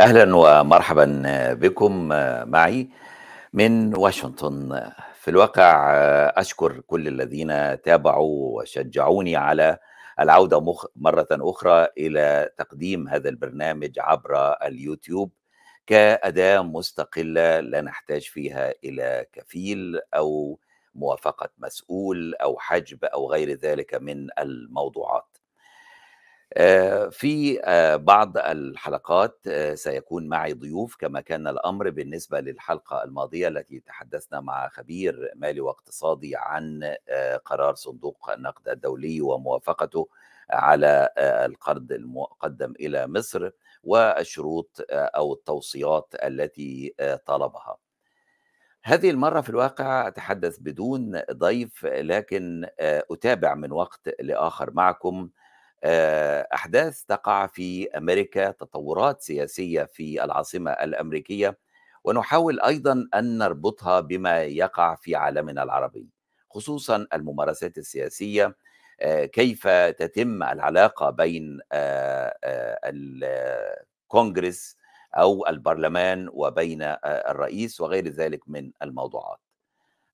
أهلًا ومرحبًا بكم معي من واشنطن. في الواقع أشكر كل الذين تابعوا وشجعوني على العودة مخ مرة أخرى إلى تقديم هذا البرنامج عبر اليوتيوب كأداة مستقلة لا نحتاج فيها إلى كفيل أو موافقة مسؤول أو حجب أو غير ذلك من الموضوعات. آه، في آه، بعض الحلقات آه، سيكون معي ضيوف كما كان الأمر بالنسبة للحلقة الماضية التي تحدثنا مع خبير مالي واقتصادي عن قرار صندوق النقد الدولي وموافقته على القرض المقدم إلى مصر والشروط أو التوصيات التي طلبها. هذه المرة في الواقع أتحدث بدون ضيف لكن أتابع من وقت لآخر معكم أحداث تقع في أمريكا تطورات سياسية في العاصمة الأمريكية ونحاول أيضا أن نربطها بما يقع في عالمنا العربي خصوصا الممارسات السياسية آه، كيف تتم العلاقة بين آه، الكونغرس أو البرلمان وبين الرئيس وغير ذلك من الموضوعات.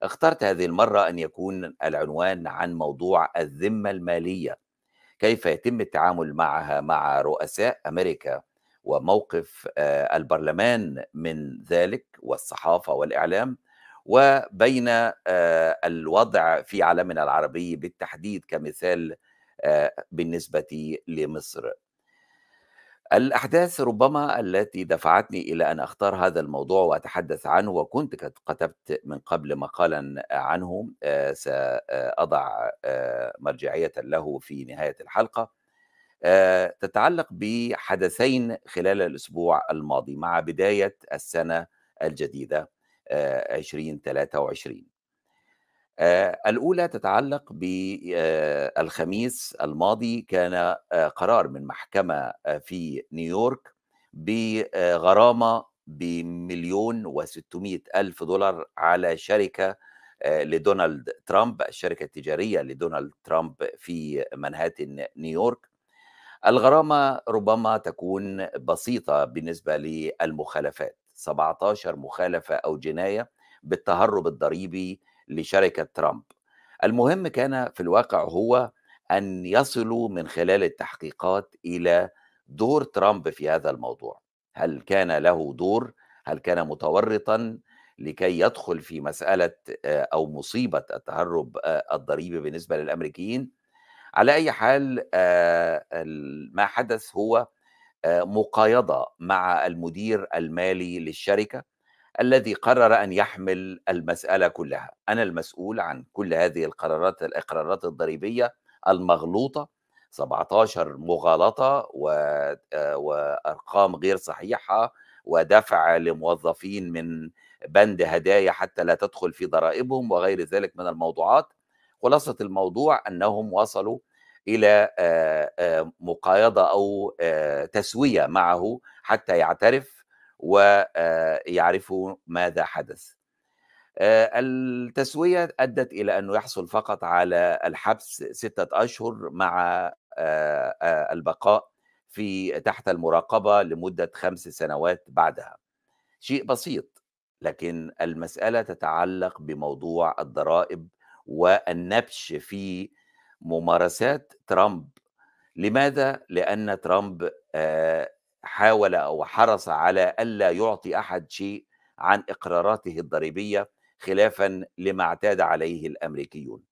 اخترت هذه المرة أن يكون العنوان عن موضوع الذمة المالية. كيف يتم التعامل معها مع رؤساء أمريكا وموقف البرلمان من ذلك والصحافة والإعلام وبين الوضع في عالمنا العربي بالتحديد كمثال بالنسبة لمصر؟ الأحداث ربما التي دفعتني إلى أن أختار هذا الموضوع وأتحدث عنه وكنت قد كتبت من قبل مقالا عنه آه، سأضع آه، مرجعية له في نهاية الحلقة. آه، تتعلق بحدثين خلال الأسبوع الماضي مع بداية السنة الجديدة 2023 آه، الأولى تتعلق بالخميس الماضي كان آه، قرار من محكمة آه، في نيويورك بغرامة بمليون وستمائة ألف دولار على شركة لدونالد ترامب الشركة التجارية لدونالد ترامب في منهاتن نيويورك. الغرامة ربما تكون بسيطة بالنسبة للمخالفات 17 مخالفة أو جناية بالتهرب الضريبي لشركة ترامب. المهم كان في الواقع هو أن يصلوا من خلال التحقيقات إلى دور ترامب في هذا الموضوع. هل كان له دور؟ هل كان متورطا لكي يدخل في مسألة أو مصيبة التهرب الضريبي بالنسبة للأمريكيين؟ على أي حال ما حدث هو مقايضة مع المدير المالي للشركة الذي قرر أن يحمل المسألة كلها. أنا المسؤول عن كل هذه القرارات الاقرارات الضريبية المغلوطة 17 مغالطة آه، وأرقام غير صحيحة ودفع لموظفين من بند هدايا حتى لا تدخل في ضرائبهم وغير ذلك من الموضوعات. خلاصة الموضوع أنهم وصلوا إلى آه، آه، مقايضة أو تسوية معه حتى يعترف ويعرفوا ماذا حدث. التسوية أدت إلى أنه يحصل فقط على الحبس ستة أشهر مع البقاء في تحت المراقبة لمدة خمس سنوات بعدها. شيء بسيط لكن المسألة تتعلق بموضوع الضرائب والنبش في ممارسات ترامب. لماذا؟ لأن ترامب حاول أو حرص على ألا يعطي أحد شيء عن إقراراته الضريبية خلافا لما اعتاد عليه الأمريكيون.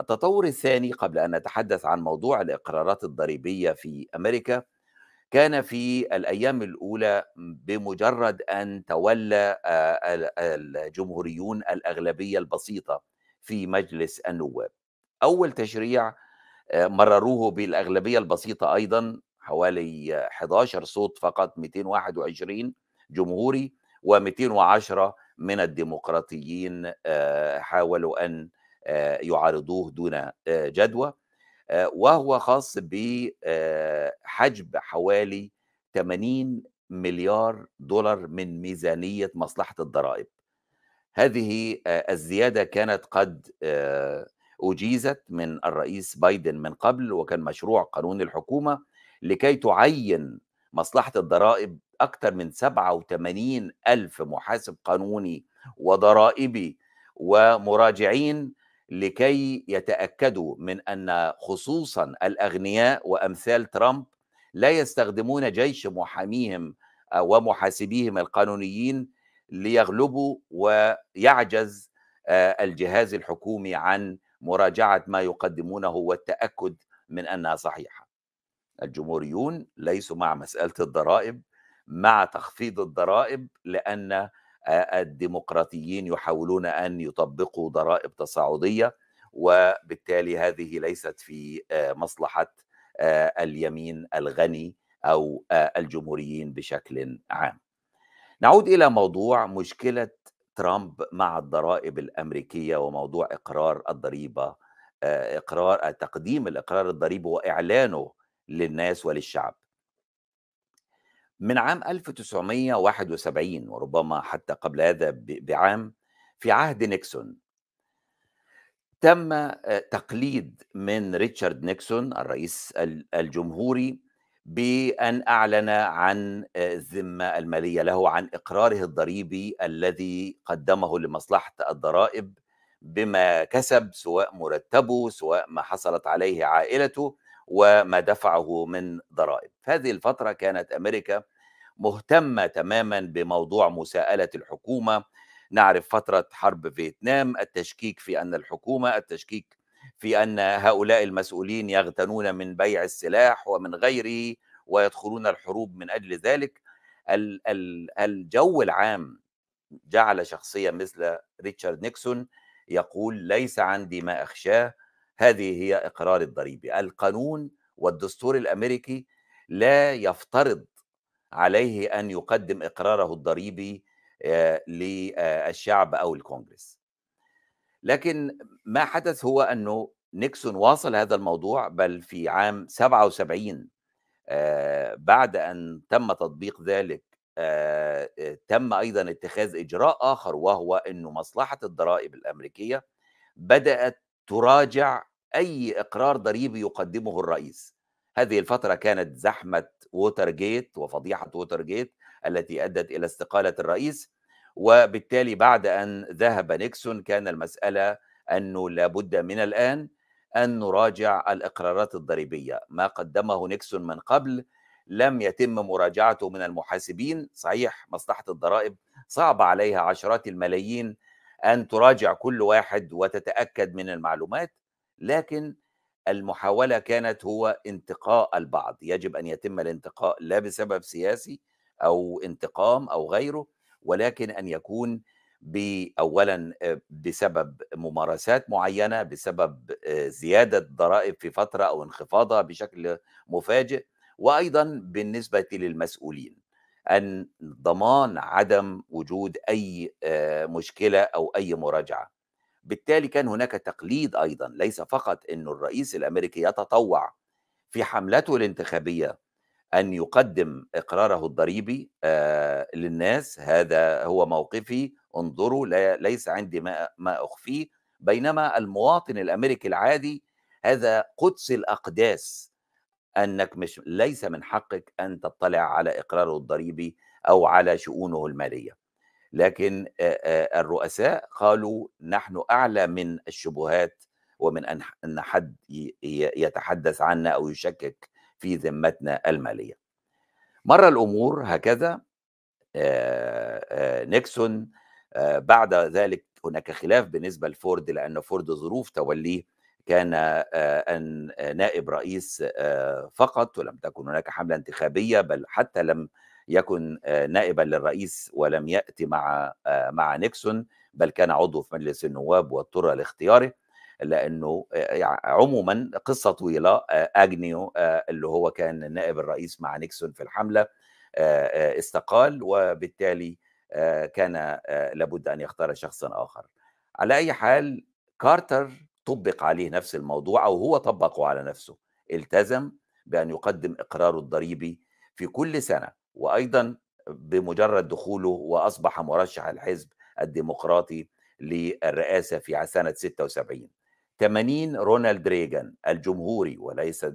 التطور الثاني قبل أن نتحدث عن موضوع الإقرارات الضريبية في أمريكا كان في الأيام الأولى بمجرد أن تولى الجمهوريون الأغلبية البسيطة في مجلس النواب. أول تشريع مرروه بالأغلبية البسيطة أيضا حوالي 11 صوت فقط 221 جمهوري و210 من الديمقراطيين آه، حاولوا أن آه، يعارضوه دون آه، جدوى وهو خاص بحجب حوالي 80 مليار دولار من ميزانية مصلحة الضرائب. هذه الزيادة كانت قد أجيزت من الرئيس بايدن من قبل وكان مشروع قانون الحكومة لكي تعين مصلحة الضرائب أكثر من 87 ألف محاسب قانوني وضرائبي ومراجعين لكي يتأكدوا من أن خصوصا الأغنياء وأمثال ترامب لا يستخدمون جيش محاميهم ومحاسبيهم القانونيين ليغلبوا ويعجز الجهاز الحكومي عن مراجعة ما يقدمونه والتأكد من أنها صحيحة. الجمهوريون ليسوا مع مسألة الضرائب مع تخفيض الضرائب لأن الديمقراطيين يحاولون أن يطبقوا ضرائب تصاعدية وبالتالي هذه ليست في مصلحة اليمين الغني أو الجمهوريين بشكل عام. نعود إلى موضوع مشكلة ترامب مع الضرائب الأمريكية وموضوع إقرار الضريبة إقرار تقديم الإقرار الضريبي وإعلانه للناس وللشعب. من عام 1971 وربما حتى قبل هذا بعام في عهد نيكسون. تم تقليد من ريتشارد نيكسون الرئيس الجمهوري بأن أعلن عن الذمة المالية له عن إقراره الضريبي الذي قدمه لمصلحة الضرائب بما كسب سواء مرتبه سواء ما حصلت عليه عائلته. وما دفعه من ضرائب. هذه الفترة كانت أمريكا مهتمة تماما بموضوع مساءلة الحكومة. نعرف فترة حرب فيتنام التشكيك في أن الحكومة التشكيك في أن هؤلاء المسؤولين يغتنون من بيع السلاح ومن غيره ويدخلون الحروب من أجل ذلك. الجو العام جعل شخصية مثل ريتشارد نيكسون يقول ليس عندي ما أخشاه هذه هي إقرار الضريبي. القانون والدستور الأمريكي لا يفترض عليه أن يقدم إقراره الضريبي للشعب أو الكونغرس. لكن ما حدث هو أنه نيكسون واصل هذا الموضوع بل في عام 77 بعد أن تم تطبيق ذلك تم أيضا اتخاذ إجراء آخر وهو أنه مصلحة الضرائب الأمريكية بدأت تراجع أي إقرار ضريبي يقدمه الرئيس. هذه الفترة كانت زحمة ووتر جيت وفضيحة ووتر جيت التي أدت إلى استقالة الرئيس وبالتالي بعد أن ذهب نيكسون كان المسألة أنه لابد من الآن أن نراجع الإقرارات الضريبية. ما قدمه نيكسون من قبل لم يتم مراجعته من المحاسبين. صحيح مصلحة الضرائب صعب عليها عشرات الملايين أن تراجع كل واحد وتتأكد من المعلومات لكن المحاولة كانت هو انتقاء البعض. يجب أن يتم الانتقاء لا بسبب سياسي أو انتقام أو غيره ولكن أن يكون اولا بسبب ممارسات معينة بسبب زيادة ضرائب في فترة أو انخفاضها بشكل مفاجئ وأيضا بالنسبة للمسؤولين. أن ضمان عدم وجود أي مشكلة أو أي مراجعة. بالتالي كان هناك تقليد أيضا ليس فقط إنه الرئيس الأمريكي يتطوع في حملته الانتخابية أن يقدم إقراره الضريبي للناس. هذا هو موقفي. انظروا ليس عندي ما أخفيه. بينما المواطن الأمريكي العادي هذا قدس الأقداس أنك مش ليس من حقك أن تطلع على إقراره الضريبي أو على شؤونه المالية. لكن الرؤساء قالوا نحن أعلى من الشبهات ومن أن حد يتحدث عنا أو يشكك في ذمتنا المالية. مر الأمور هكذا نيكسون بعد ذلك هناك خلاف بالنسبة لفورد لأن فورد ظروف توليه كان أن نائب رئيس فقط ولم تكن هناك حملة انتخابية بل حتى لم يكن نائبا للرئيس ولم ياتي مع مع نيكسون بل كان عضو في مجلس النواب واضطر لاختياره لأنه عموما قصة طويلة اجنيو اللي هو كان نائب الرئيس مع نيكسون في الحملة استقال وبالتالي كان لابد أن يختار شخصا آخر. على أي حال كارتر طبق عليه نفس الموضوع أو هو طبقه على نفسه. التزم بأن يقدم إقراره الضريبي في كل سنة وأيضا بمجرد دخوله وأصبح مرشح الحزب الديمقراطي للرئاسة في سنة 76 80 رونالد ريغان الجمهوري وليس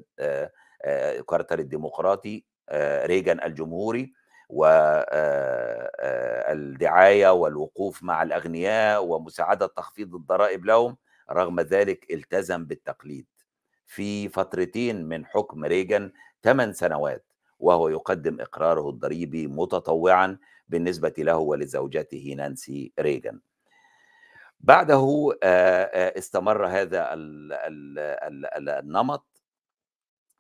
كارتر الديمقراطي ريغان الجمهوري والدعاية والوقوف مع الأغنياء ومساعدة تخفيض الضرائب لهم رغم ذلك التزم بالتقليد. في فترتين من حكم ريغان 8 سنوات وهو يقدم إقراره الضريبي متطوعا بالنسبة له ولزوجته نانسي ريغان. بعده استمر هذا النمط.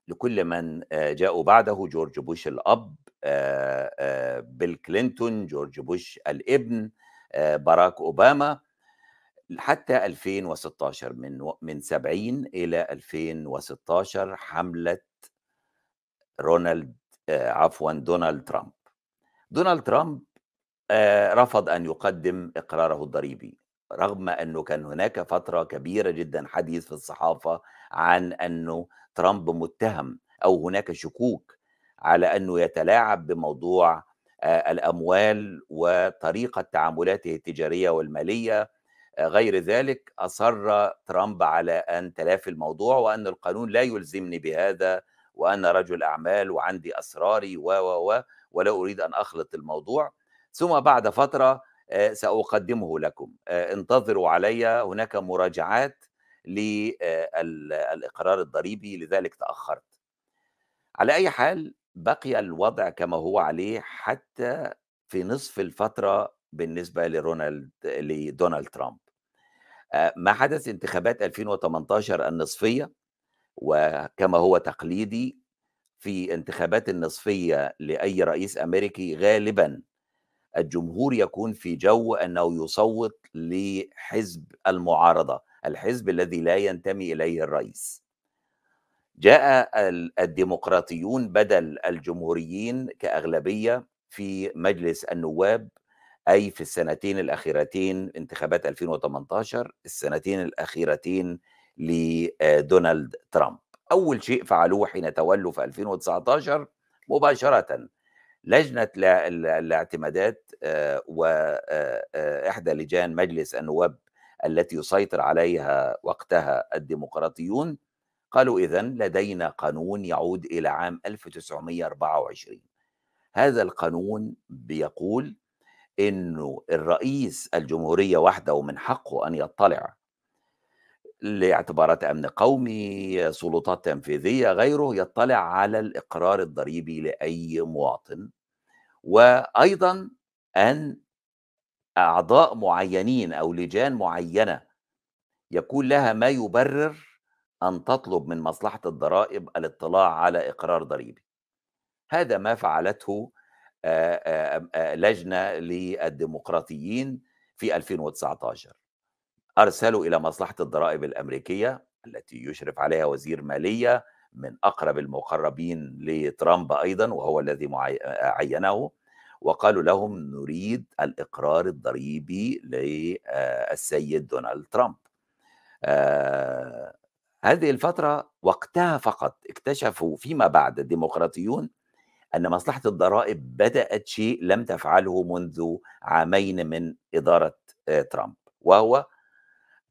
لكل من جاءوا بعده جورج بوش الأب بيل كلينتون جورج بوش الابن باراك أوباما حتى 2016 من من 70 إلى 2016 حملة رونالد عفوا دونالد ترامب. دونالد ترامب رفض أن يقدم إقراره الضريبي رغم أنه كان هناك فترة كبيرة جدا حديث في الصحافة عن أنه ترامب متهم أو هناك شكوك على أنه يتلاعب بموضوع الأموال وطريقة تعاملاته التجارية والمالية غير ذلك أصر ترامب على أن تلافي الموضوع وأن القانون لا يلزمني بهذا وأنا رجل أعمال وعندي أسراري و و ولا أريد أن أخلط الموضوع. ثم بعد فترة سأقدمه لكم. انتظروا علي. هناك مراجعات للإقرار الضريبي لذلك تأخرت. على أي حال بقي الوضع كما هو عليه حتى في نصف الفترة بالنسبة لرونالد لدونالد ترامب. ما حدث انتخابات 2018 النصفية وكما هو تقليدي في انتخابات النصفية لأي رئيس أمريكي غالبا الجمهور يكون في جو أنه يصوت لحزب المعارضة الحزب الذي لا ينتمي إليه الرئيس. جاء الديمقراطيون بدل الجمهوريين كأغلبية في مجلس النواب أي في السنتين الأخيرتين انتخابات 2018 السنتين الأخيرتين لدونالد ترامب. أول شيء فعلوه حين تولوا في 2019 مباشرة. لجنة الاعتمادات وإحدى لجان مجلس النواب التي يسيطر عليها وقتها الديمقراطيون قالوا إذا لدينا قانون يعود إلى عام 1924 هذا القانون بيقول إنه الرئيس الجمهورية وحده ومن حقه أن يطلع لاعتبارات أمن قومي سلطات تنفيذية غيره يطلع على الإقرار الضريبي لأي مواطن. وأيضا أن أعضاء معينين أو لجان معينة يكون لها ما يبرر أن تطلب من مصلحة الضرائب الاطلاع على إقرار ضريبي. هذا ما فعلته لجنة للديمقراطيين في 2019 أرسلوا إلى مصلحة الضرائب الأمريكية التي يشرف عليها وزير مالية من أقرب المقربين لترامب أيضا وهو الذي عينه وقالوا لهم نريد الإقرار الضريبي للسيد دونالد ترامب. هذه الفترة وقتها فقط اكتشفوا فيما بعد الديمقراطيون أن مصلحة الضرائب بدأت شيء لم تفعله منذ عامين من إدارة ترامب وهو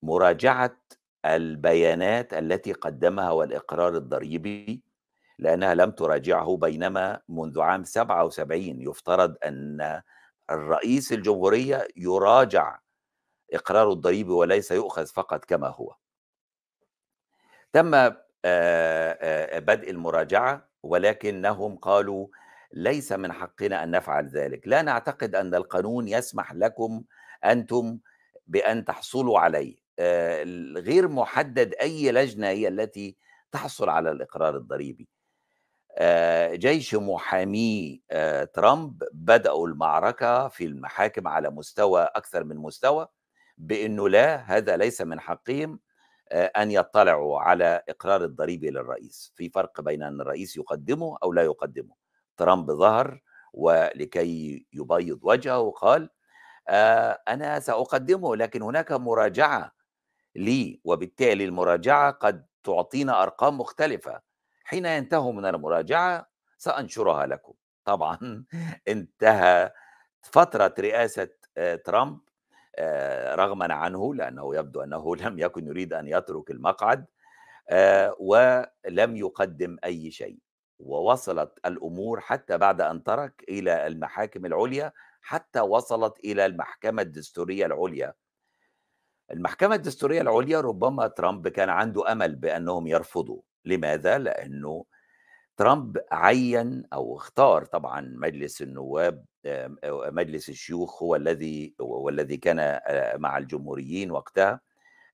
مراجعة البيانات التي قدمها والإقرار الضريبي لأنها لم تراجعه بينما منذ عام 77 يفترض أن الرئيس الجمهورية يراجع إقراره الضريبي وليس يؤخذ فقط كما هو. تم بدء المراجعة ولكنهم قالوا ليس من حقنا أن نفعل ذلك، لا نعتقد أن القانون يسمح لكم أنتم بأن تحصلوا عليه، غير محدد أي لجنة هي التي تحصل على الإقرار الضريبي. جيش محامي ترامب بدأوا المعركة في المحاكم على مستوى أكثر من مستوى بأنه لا هذا ليس من حقهم. أن يطلعوا على إقرار الضريبي للرئيس في فرق بين أن الرئيس يقدمه أو لا يقدمه. ترامب ظهر ولكي يبيض وجهه قال أنا سأقدمه لكن هناك مراجعة لي وبالتالي المراجعة قد تعطينا أرقام مختلفة. حين ينتهوا من المراجعة سأنشرها لكم. طبعا انتهى فترة رئاسة ترامب. رغما عنه لأنه يبدو أنه لم يكن يريد أن يترك المقعد ولم يقدم أي شيء ووصلت الأمور حتى بعد أن ترك إلى المحاكم العُليا، حتى وصلت إلى المحكمة الدستورية العُليا. المحكمة الدستورية العُليا ربما ترامب كان عنده أمل بأنهم يرفضوا، لماذا؟ لأنه ترامب عيّن أو اختار طبعًا مجلس النواب مجلس الشيوخ هو الذي والذي كان آآ مع الجمهوريين وقتها،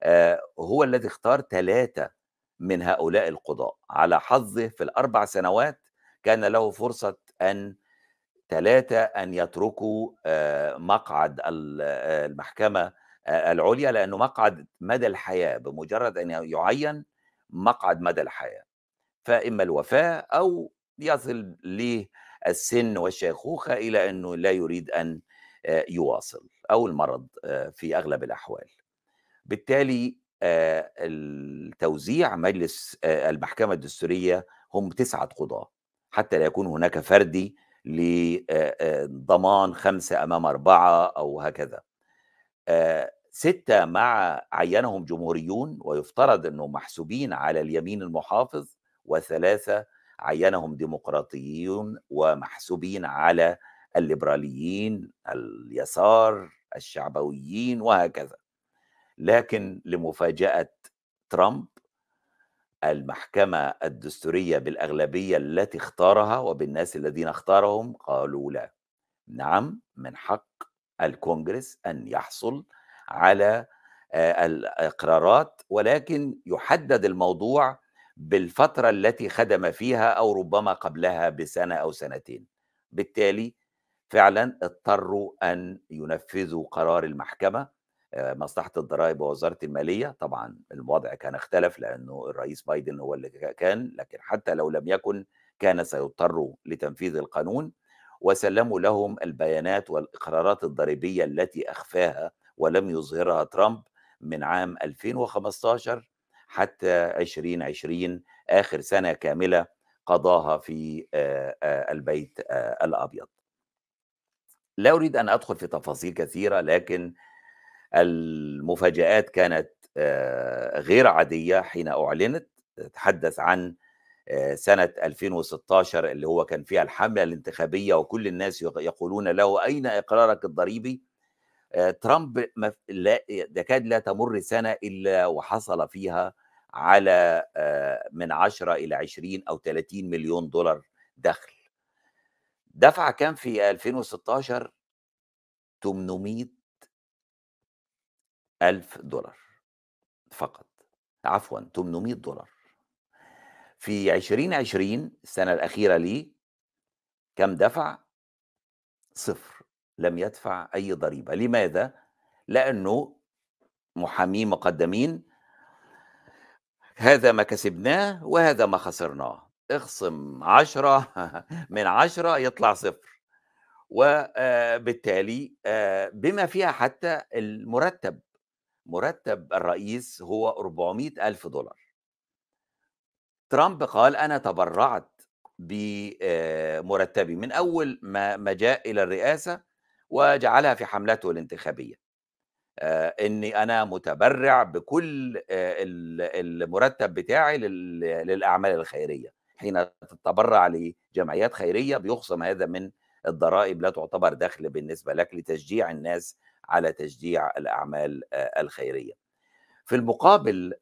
آآ هو الذي اختار 3 من هؤلاء القضاة، على حظه في ال4 سنوات كان له فرصة أن 3 أن يتركوا مقعد المحكمة العُليا، لأنه مقعد مدى الحياة، بمجرد أن يُعيّن مقعد مدى الحياة، فإما الوفاة أو يصل للسِن والشيخوخة إلى أنه لا يريد أن آآ يواصل أو المرض آآ في أغلب الأحوال. بالتالي آآ التوزيع مجلس آآ المحكمة الدستورية هم 9 قضاة، حتى لا يكون هناك فردي ل آآ آآ ضمان 5 أمام 4 أو هكذا. 6 مع عيّنهم جمهوريون ويفترض أنهم محسوبين على اليمين المحافظ، و3 عيّنهم ديمقراطيون ومحسوبين على الليبراليين، اليسار، الشعبويين وهكذا. لكن لمفاجأة ترامب المحكمة الدستورية بالأغلبية التي اختارها وبالناس الذين اختارهم قالوا لا. نعم، من حق الكونجرس أن يحصل على آآ الإقرارات، ولكن يُحدد الموضوع بالفترة التي خدم فيها أو ربما قبلها بسنة أو سنتين. بالتالي فعلًا اضطروا أن ينفذوا قرار المحكمة آآ مصلحة الضرايب ووزارة المالية، طبعًا الوضع كان اختلف لأنه الرئيس بايدن هو اللي كان، لكن حتى لو لم يكن كان سيضطروا لتنفيذ القانون، وسلّموا لهم البيانات والإقرارات الضريبية التي أخفاها ولم يظهرها ترامب من عام 2015 حتى 2020 آخر سنة كاملة قضاها في البيت الأبيض. لا أريد أن أدخل في تفاصيل كثيرة، لكن المفاجآت كانت غير عادية حين أُعلنت، أتحدث عن سنة 2016 اللي هو كان فيها الحملة الانتخابية وكل الناس يق يقولون له: "أين إقرارك الضريبي؟" ترامب لا تكاد لا تمُر سنة إلا وحصل فيها على آآ من 10 إلى 20 أو 30 مليون دولار دخل. دفع كام في 2016؟ 800 ألف دولار فقط، عفوًا 800 دولار. في 2020 السنة الأخيرة ليه كام دفع؟ 0 لم يدفع أي ضريبة، لماذا؟ لأنه محامين مقدّمين هذا ما كسبناه وهذا ما خسرناه، اخصم 10 من 10 يطلع 0 وآآ بالتالي آآ بما فيها حتى المُرتّب، مُرتّب الرئيس هو 400,000 دولار. ترامب قال: "أنا تبرّعت ب آآ مُرتّبي من أول ما جاء إلى الرئاسة وجعلها في حملته الانتخابية، آآ إني أنا متبرّع بكل ال المُرتّب بتاعي لل للأعمال الخيرية، حين تتبرّع لجمعيات خيرية بيُخصم هذا من الضرائب، لا تعتبر دخل بالنسبة لك لتشجيع الناس على تشجيع الأعمال آآ الخيرية. في المقابل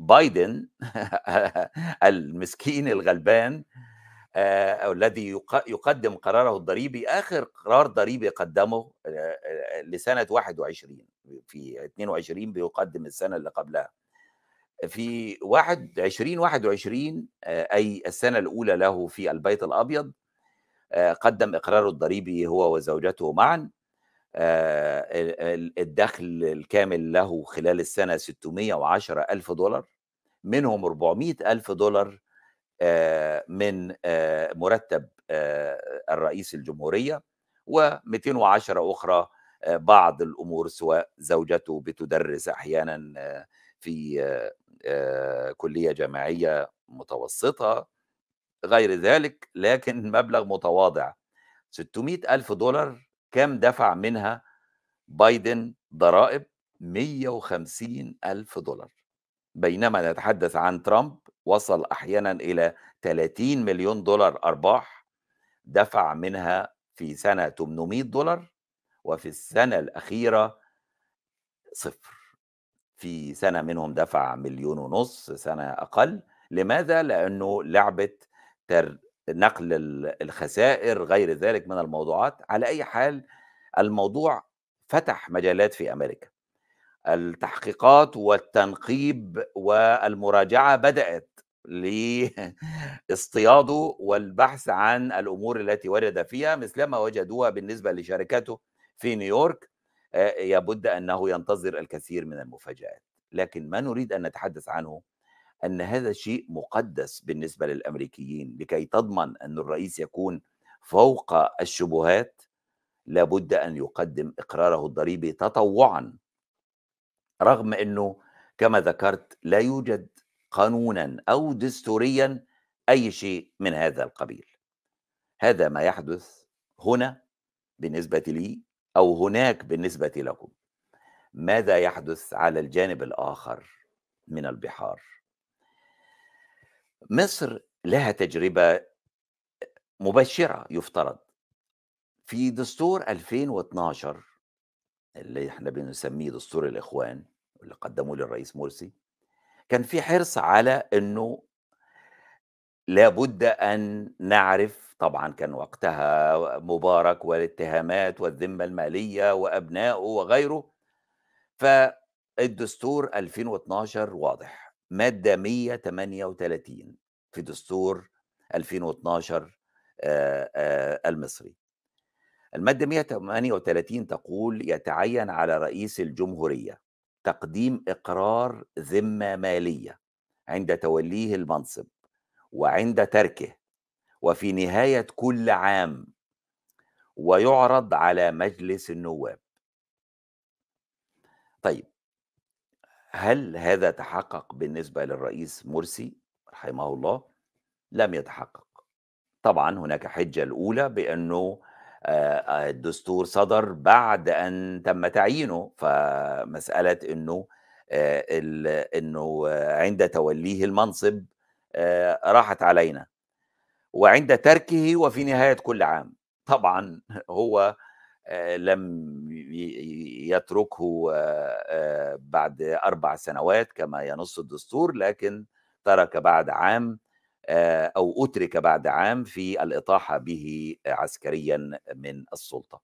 بايدن المسكين الغلبان آآ الذي يق يقدّم قراره الضريبي آخر قرار ضريبي قدّمه آآ لسنة 21 في 22 بيقدّم السنة اللي قبلها. في واحد 2021 آآ أي السنة الأولى له في البيت الأبيض، قدّم إقراره الضريبي هو وزوجته معًا، الدخل الكامل له خلال السنة 610,000 دولار، منهم 400,000 دولار آآ من آآ مُرتّب آآ الرئيس الجمهورية، و210 أخرى بعض الأمور سواء زوجته بتدرس أحيانًا في كُلّية جامعية متوسطة، غير ذلك، لكن مبلغ متواضع، 600,000 دولار كام دفع منها بايدن ضرائب؟ 150,000 دولار، بينما نتحدث عن ترامب وصل أحيانًا إلى 30.000.000$ أرباح، دفع منها في سنة 800$ وفي السنة الأخيرة صفر. في سنة منهم دفع 1.500.000 سنة أقل، لماذا؟ لأنه لعبة تر نقل ال الخسائر غير ذلك من الموضوعات، على أي حال الموضوع فتح مجالات في أمريكا. التحقيقات والتنقيب والمراجعة بدأت لاصطياده والبحث عن الأمور التي وجد فيها مثلما وجدوها بالنسبة لشركته في نيويورك. آآ يبُد أنه ينتظر الكثير من المفاجآت، لكن ما نريد أن نتحدث عنه أن هذا شيء مُقدَّس بالنسبة للأمريكيين، لكي تضمن أن الرئيس يكون فوق الشبهات، لابد أن يقدِّم إقراره الضريبي تطوعًا. رغم إنه كما ذكرت لا يوجد قانونًا أو دستوريًا أي شيء من هذا القبيل. هذا ما يحدث هنا بالنسبة لي أو هناك بالنسبة لكم. ماذا يحدث على الجانب الآخر من البحار؟ مصر لها تجربة مبشرة يفترض. في دستور 2012 اللي إحنا بنسميه دستور الإخوان اللي قدموه للرئيس مرسي، كان في حرص على إنه لابد أن نعرف طبعًا كان وقتها مبارك والاتهامات والذمة المالية وأبنائه وغيره، فالدستور 2012 واضح، مادة 138 في دستور 2012 آآ آآ المصري. المادة 138 تقول: "يتعين على رئيس الجمهورية تقديم إقرار ذمة مالية عند توليه المنصب وعند تركه وفي نهاية كل عام، ويُعرض على مجلس النواب." طيب، هل هذا تحقق بالنسبة للرئيس مرسي رحمه الله؟ لم يتحقق. طبعًا هناك حِجة الأولى بأنه الدستور صدر بعد أن تم تعيينه، فمسألة إنه آآ ال إنه عند توليه المنصب راحت علينا، وعند تركه وفي نهاية كل عام. طبعًا هو لم يتركه بعد 4 سنوات كما ينُص الدستور، لكن ترك بعد عام آآ أو أُترك بعد عام في الإطاحة به عسكريًا من السُلطة.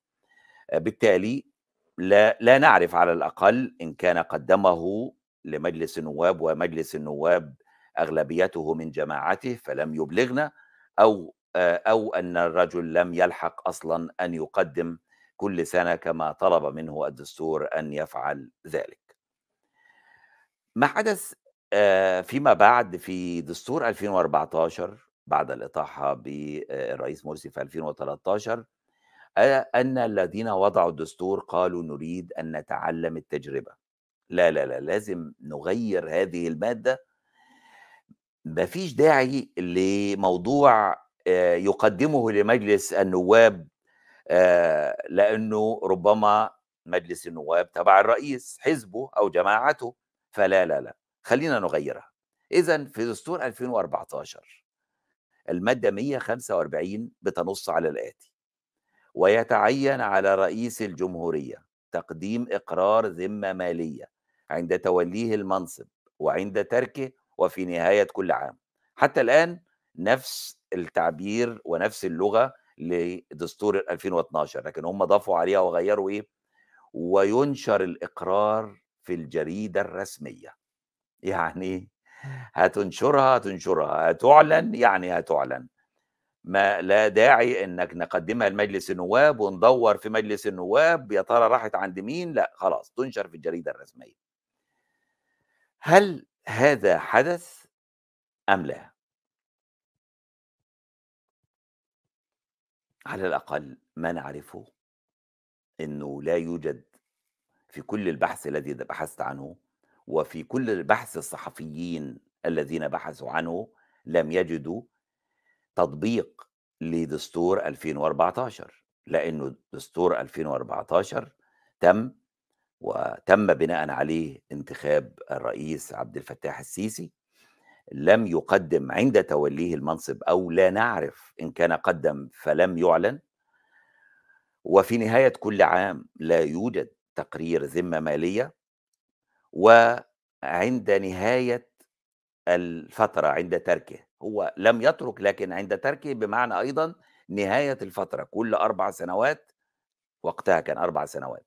بالتالي لا لا نعرف على الأقل إن كان قدّمه لمجلس النواب ومجلس النواب أغلبيته من جماعته فلم يبلغنا أو آآ أو أن الرجل لم يلحق أصلًا أن يقدّم كل سنة كما طلب منه الدستور أن يفعل ذلك. ما حدث آآ فيما بعد في دستور 2014 بعد الإطاحة بالرئيس مرسي في 2013 آآ أن الذين وضعوا الدستور قالوا: "نريد أن نتعلم التجربة." لا، لا، لا، لازم نغيّر هذه المادة. ما فيش داعي لموضوع آآ يقدّمه لمجلس النواب لأنه ربما مجلس النواب تبع الرئيس، حزبه أو جماعته، فلا، لا، لأ، خلّينا نغيّرها. إذًا في دستور 2014 المادة 145 بتنُص على الآتي: "ويتعين على رئيس الجمهورية تقديم إقرار ذمة مالية عند توليه المنصب وعند تركه وفي نهاية كل عام." حتى الآن نفس التعبير ونفس اللغة لدستور 2012 لكن هم ضافوا عليها وغيّروا إيه: "ويُنشر الإقرار في الجريدة الرسمية." يعني هتنشرها، هتنشرها، هتُعلن، يعني هتُعلن. ما لا داعي إنك نقدّمها لمجلس النواب وندوّر في مجلس النواب يا ترى راحت عند مين، لأ خلاص تُنشر في الجريدة الرسمية. هل هذا حدث أم لا؟ على الأقل ما نعرفه إنه لا يوجد في كل البحث الذي بحثت عنه وفي كل بحث الصحفيين الذين بحثوا عنه، لم يجدوا تطبيق لدستور 2014 لأنه دستور 2014 تم وتم بناءً عليه انتخاب الرئيس عبد الفتاح السيسي. لم يقدم عند توليه المنصب أو لا نعرف إن كان قدم فلم يعلن. وفي نهاية كل عام لا يوجد تقرير ذمة مالية وعند نهاية الفترة عند تركه. هو لم يترك لكن عند تركه بمعنى أيضا نهاية الفترة. كل أربع سنوات وقتها كان أربع سنوات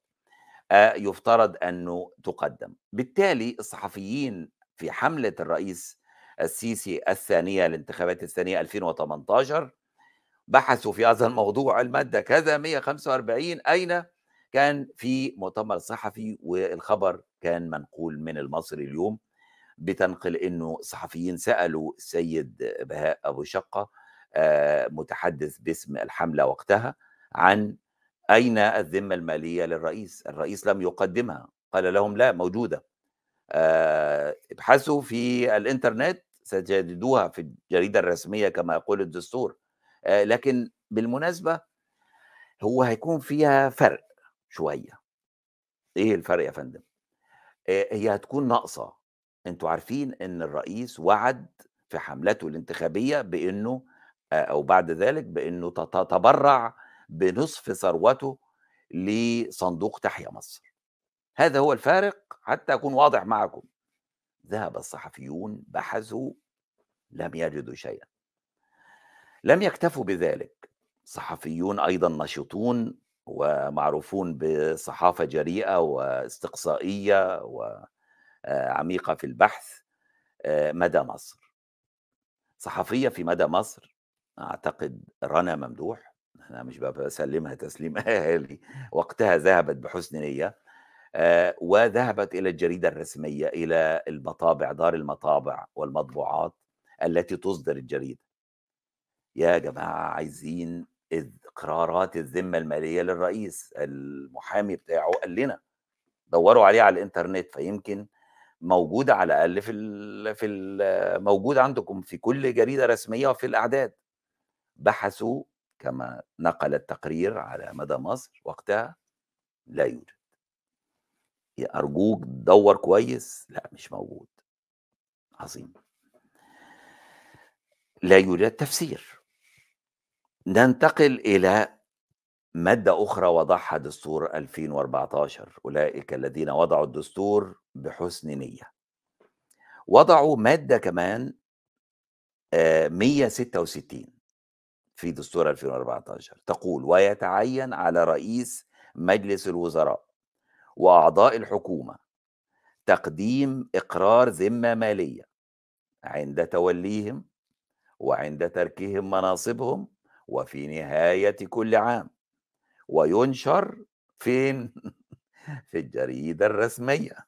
آه، يفترض أنه تقدم. بالتالي الصحفيين في حملة الرئيس السيسي الثانية الانتخابات الثانية 2018 بحثوا في هذا الموضوع المادة كذا 145 أين كان في مؤتمر صحفي والخبر كان منقول من المصري اليوم بتنقل إنه صحفيين سألوا السيد بهاء أبو شقة آه، متحدث باسم الحملة وقتها عن أين الذمة المالية للرئيس؟ الرئيس لم يقدمها، قال لهم لا موجودة. آه، ابحثوا في الإنترنت ستجدوها في الجريدة الرسمية كما يقول الدستور. آه، لكن بالمناسبة هو هيكون فيها فرق شوية. إيه الفرق يا فندم؟ هي هتكون ناقصة. أنتوا عارفين إن الرئيس وعد في حملته الانتخابية بإنه أو بعد ذلك بإنه تتبرع بنصف ثروته لصندوق تحيا مصر. هذا هو الفارق حتى أكون واضح معكم. ذهب الصحفيون بحثوا لم يجدوا شيئا. لم يكتفوا بذلك. صحفيون أيضا نشيطون ومعروفون بصحافة جريئة واستقصائية و آه، عميقة في البحث آه، مدى مصر. صحفية في مدى مصر أعتقد رنا ممدوح أنا مش بسلمها تسليم أهلي وقتها ذهبت بحسن نية آه، وذهبت إلى الجريدة الرسمية إلى المطابع دار المطابع والمطبوعات التي تصدر الجريدة. يا جماعة عايزين إقرارات الذمة المالية للرئيس المحامي بتاعه قال لنا دوروا عليه على الإنترنت فيمكن موجودة على الأقل في ال في ال موجودة عندكم في كل جريدة رسمية وفي الأعداد. بحثوا كما نقل التقرير على مدى مصر وقتها لا يوجد. أرجوك دور كويس، لأ مش موجود. عظيم. لا يوجد تفسير. ننتقل إلى مادة أخرى وضعها دستور 2014 أولئك الذين وضعوا الدستور بحسن نية. وضعوا مادة كمان 166 آه، في دستور 2014 تقول ويتعين على رئيس مجلس الوزراء وأعضاء الحكومة تقديم إقرار ذمة مالية عند توليهم وعند تركهم مناصبهم وفي نهاية كل عام وينشر فين؟ في الجريدة الرسمية.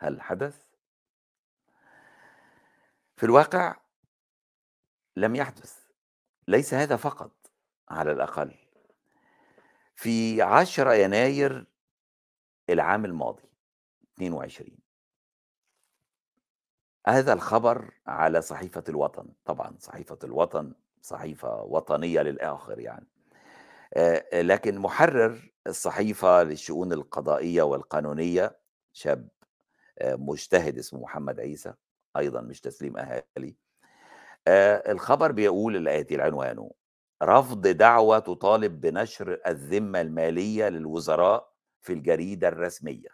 هل حدث؟ في الواقع لم يحدث ليس هذا فقط على الأقل. في 10 يناير العام الماضي 22 هذا الخبر على صحيفة الوطن طبعا صحيفة الوطن صحيفة وطنية للآخر يعني. لكن محرر الصحيفة للشؤون القضائية والقانونية شاب مجتهد اسمه محمد عيسى أيضا مش تسليم أهالي. الخبر بيقول الآتي العنوان رفض دعوة تطالب بنشر الذمة المالية للوزراء في الجريدة الرسمية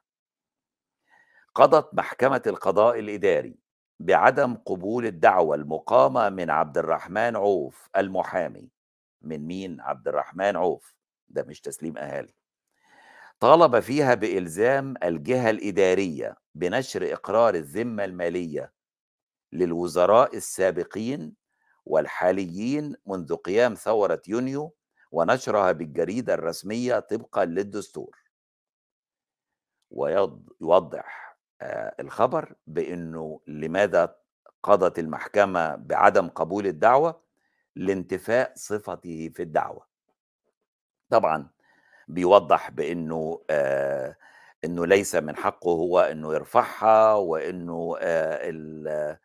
قضت محكمة القضاء الإداري. بعدم قبول الدعوة المقامة من عبد الرحمن عوف المحامي. من مين؟ عبد الرحمن عوف. ده مش تسليم أهالي. طالب فيها بإلزام الجهة الإدارية بنشر إقرار الذمة المالية للوزراء السابقين والحاليين منذ قيام ثورة يونيو ونشرها بالجريدة الرسمية طبقا للدستور. ويوضح الخبر بإنه لماذا قضت المحكمة بعدم قبول الدعوة لانتفاء صفته في الدعوة. طبعا بيوضح بإنه آه إنه ليس من حقه هو إنه يرفعها وإنه آه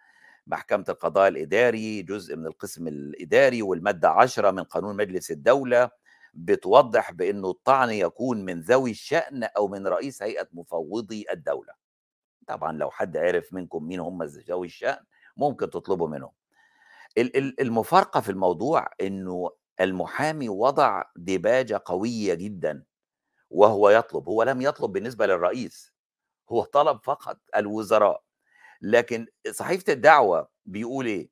محكمة القضاء الإداري جزء من القسم الإداري والمادة عشرة من قانون مجلس الدولة بتوضح بأنه الطعن يكون من ذوي الشأن أو من رئيس هيئة مفوضي الدولة. طبعًا لو حد عرف منكم مين هم ذوي الشأن ممكن تطلبوا منهم. ال ال المفارقة في الموضوع إنه المحامي وضع ديباجة قوية جدًا وهو يطلب، هو لم يطلب بالنسبة للرئيس، هو طلب فقط الوزراء، لكن صحيفة الدعوة بيقول إيه؟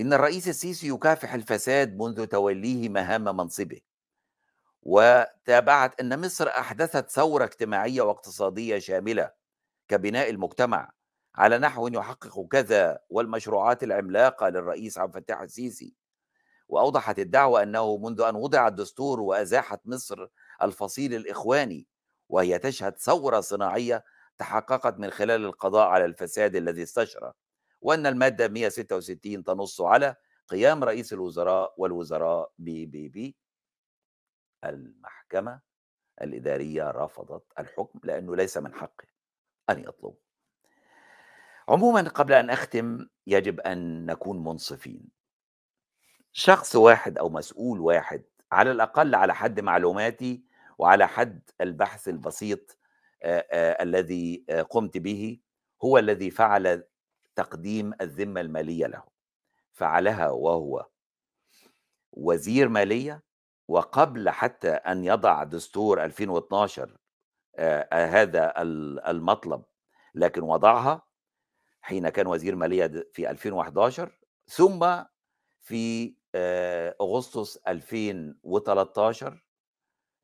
إن الرئيس السيسي يكافح الفساد منذ توليه مهام منصبه. وتابعت أن مصر أحدثت ثورة اجتماعية واقتصادية شاملة كبناء المجتمع على نحو يحقق كذا والمشروعات العملاقة للرئيس عبد الفتاح السيسي. وأوضحت الدعوة أنه منذ أن وضع الدستور وأزاحت مصر الفصيل الإخواني وهي تشهد ثورة صناعية تحققت من خلال القضاء على الفساد الذي استشرى وأن المادة 166 تنص على قيام رئيس الوزراء والوزراء ب ب ب. المحكمة الإدارية رفضت الحكم لأنه ليس من حقه. أن يطلب عموما قبل أن أختم يجب أن نكون منصفين. شخص واحد أو مسؤول واحد على الأقل على حد معلوماتي وعلى حد البحث البسيط آآ آآ الذي قمت به هو الذي فعل تقديم الذمة المالية له. فعلها وهو وزير مالية وقبل حتى أن يضع دستور 2012 آآ هذا المطلب. لكن وضعها حين كان وزير مالية في 2011 ثم في أغسطس 2013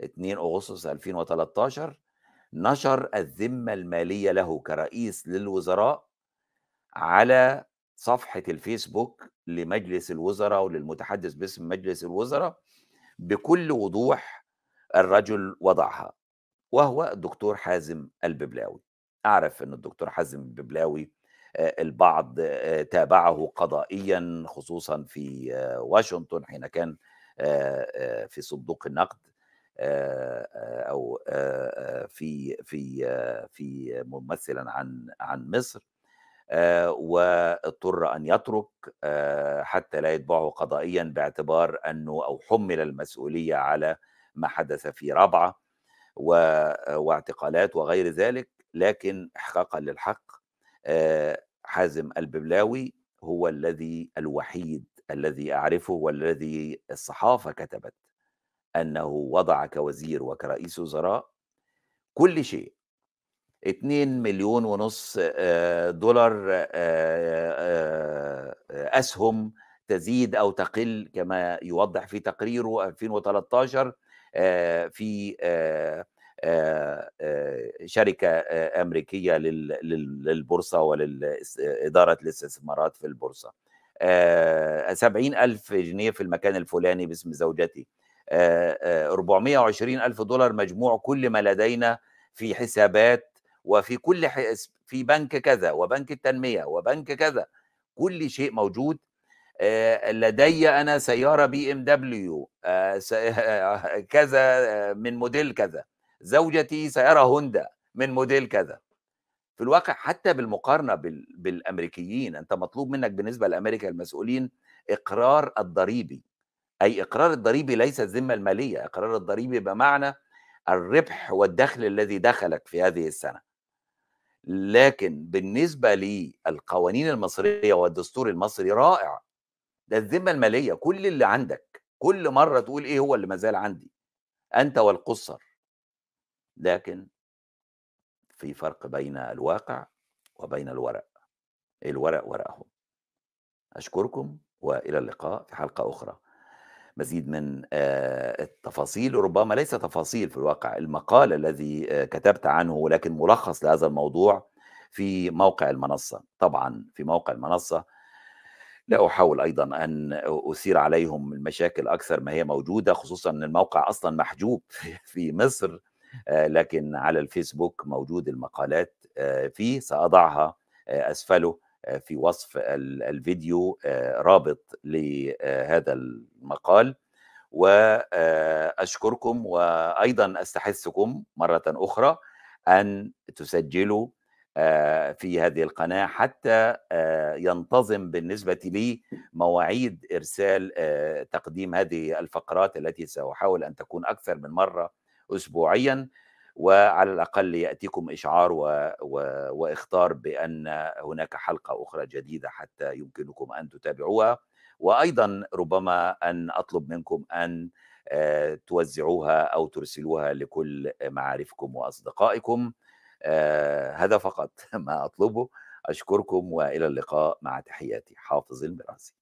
2 أغسطس 2013 نشر الذمة المالية له كرئيس للوزراء على صفحة الفيسبوك لمجلس الوزراء وللمتحدث باسم مجلس الوزراء بكل وضوح الرجل وضعها. وهو الدكتور حازم الببلاوي. أعرف أن الدكتور حازم الببلاوي البعض تابعه قضائيا خصوصا في واشنطن حين كان في صندوق النقد أو في في في ممثلا عن عن مصر واضطر أن يترك حتى لا يتبعه قضائيا باعتبار أنه أو حمل المسؤولية على ما حدث في رابعه واعتقالات وغير ذلك لكن احقاقا للحق حازم الببلاوي هو الذي الوحيد الذي أعرفه والذي الصحافة كتبت أنه وضع كوزير وكرئيس وزراء كل شيء. 2 مليون ونص دولار أسهم تزيد أو تقل كما يوضح في تقريره 2013 في شركة أمريكية للبورصة ولاداره الاستثمارات في البورصة. 70 ألف جنيه في المكان الفلاني باسم زوجتي. 420 ألف دولار مجموع كل ما لدينا في حسابات وفي كل حسب في بنك كذا وبنك التنمية وبنك كذا. كل شيء موجود لدي أنا سيارة بي إم دبليو كذا من موديل كذا. زوجتي سيارة هوندا من موديل كذا. في الواقع حتى بالمقارنة بالأمريكيين أنت مطلوب منك بالنسبة لأمريكا المسؤولين إقرار الضريبي. أي إقرار الضريبي ليس الذمة المالية إقرار الضريبي بمعنى الربح والدخل الذي دخلك في هذه السنة. لكن بالنسبة للقوانين المصرية والدستور المصري رائع. ده الذمة المالية كل اللي عندك كل مرة تقول إيه هو اللي مازال عندي؟ أنت والقصر. لكن في فرق بين الواقع وبين الورق. الورق ورقهم. أشكركم وإلى اللقاء في حلقة أخرى. مزيد من التفاصيل ربما ليس تفاصيل في الواقع المقال الذي كتبت عنه ولكن ملخص لهذا الموضوع في موقع المنصة. طبعا في موقع المنصة لا أحاول أيضا أن أثير عليهم المشاكل أكثر ما هي موجودة خصوصا أن الموقع أصلا محجوب في مصر لكن على الفيسبوك موجود المقالات فيه سأضعها أسفله في وصف الفيديو رابط لهذا المقال. واشكركم وأيضا أستحثكم مرة أخرى أن تسجلوا في هذه القناة حتى ينتظم بالنسبة لي مواعيد إرسال تقديم هذه الفقرات التي سأحاول أن تكون أكثر من مرة اسبوعيا. وعلى الأقل يأتيكم إشعار و و وإخطار بأن هناك حلقة أخرى جديدة حتى يمكنكم أن تتابعوها، وأيضًا ربما أن أطلب منكم أن توزّعوها أو ترسلوها لكل معارفكم وأصدقائكم، هذا فقط ما أطلبه، أشكركم وإلى اللقاء مع تحياتي، حافظ الميراثي.